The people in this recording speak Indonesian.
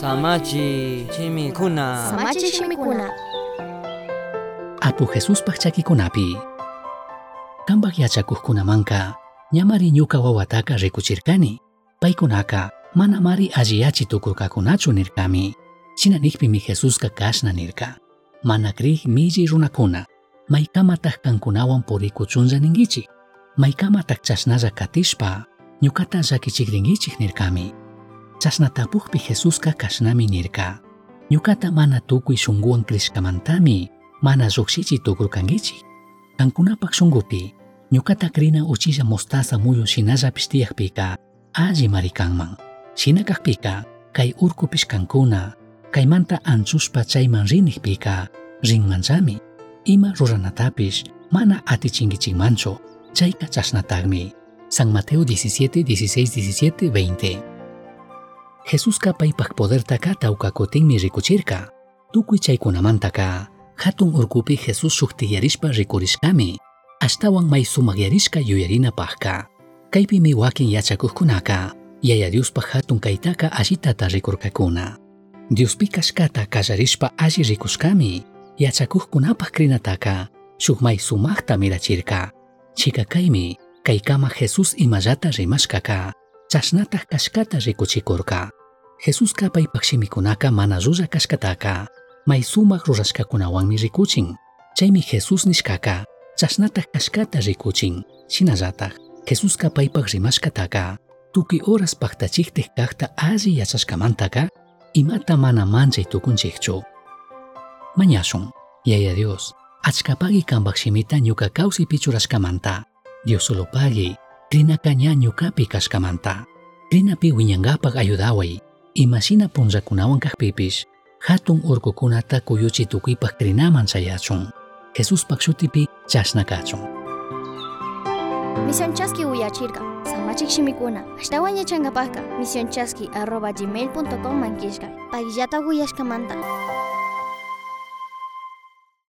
Samachi chimikuna. Samachi shimikuna. Apu Jesus kunapi. Kambak yachakuqkunamanka ñamari ñuka wawataka rikuchirkani. Paykunaka mana mari alliyachi tukurkakunachu nirkami. Chinanikpimi Jesuska kashna nirka. Mana kriq milli runakuna. Maykamataq kankunawan purikuchunlla ningichik. Maykamataq chashnalla katishpa ñukata llakichikrinkichik nirkami. Chashnatapukpi Jesuska kashnami nirka. Ñukata mana tukuy shunguwan krishkamantami mana llukshichi tukurkankichik. Kankunapak shungupi ñukata krina uchilla mostaza muyun shinallapish tiyakpika alli marikanman. Shinakakpika kay urkupish kankuna kaymanta anchushpa chayman rinikpika rinmanchami. Ima ruranatapish mana atichinkichikmanchu chayka chashnatagmi. San Mateo 17, 16, 17, 20. Jesuska paypak poderta kata ukakutinmi rikuchirka. Tukuy chaykunamantaka hatun urkupi Jesus shuktiyarishpa rikurishkami. Ashtawan may sumagyarishka yuyarinapakka. Kaypimi wakin yachakuqkunaka yaya Diospak hatun kaytaka ashitata rikurkakuna. Diospi kashkata kallarishpa alli rikushkami yachakuqkunapak krinataka shuk may sumakta mirachirka. Chika kaymi kaykama Jesus imallata rimashkaka chashnataq kashkata rikuchikurka. Jesuska paypak shimikunaka mana llulla kashkataka may sumak rurashkakunawanmi rikuchin. Chaymi Jesus nishkaka chashnataq kashkata rikuchin. Shinallataq Jesuska paypak rimashkataka tukuy horas paktachiktik kakta alli yachashkamantaka imata mana manchay tukunchikchu. Mañashun, Yaya Dios, achkapagi kambak shimita ñuka kawsipi churashkamanta. Dios pagi, ñukapi kashkamanta. Rinapi wiñangapak ayudaway, imashinapunllakunawan kakpipish, hatun urkukunata kuyuchi tukuipak rinaman sayachun. Jesuspak shutipi chashnakachun. Misión Chasqui Uyachirka, Samachik Shimikuna, Ashtawan Yachangapaka, Misión Chasqui arroba gmail.com manquishka, Pagillata Uyashkamanta.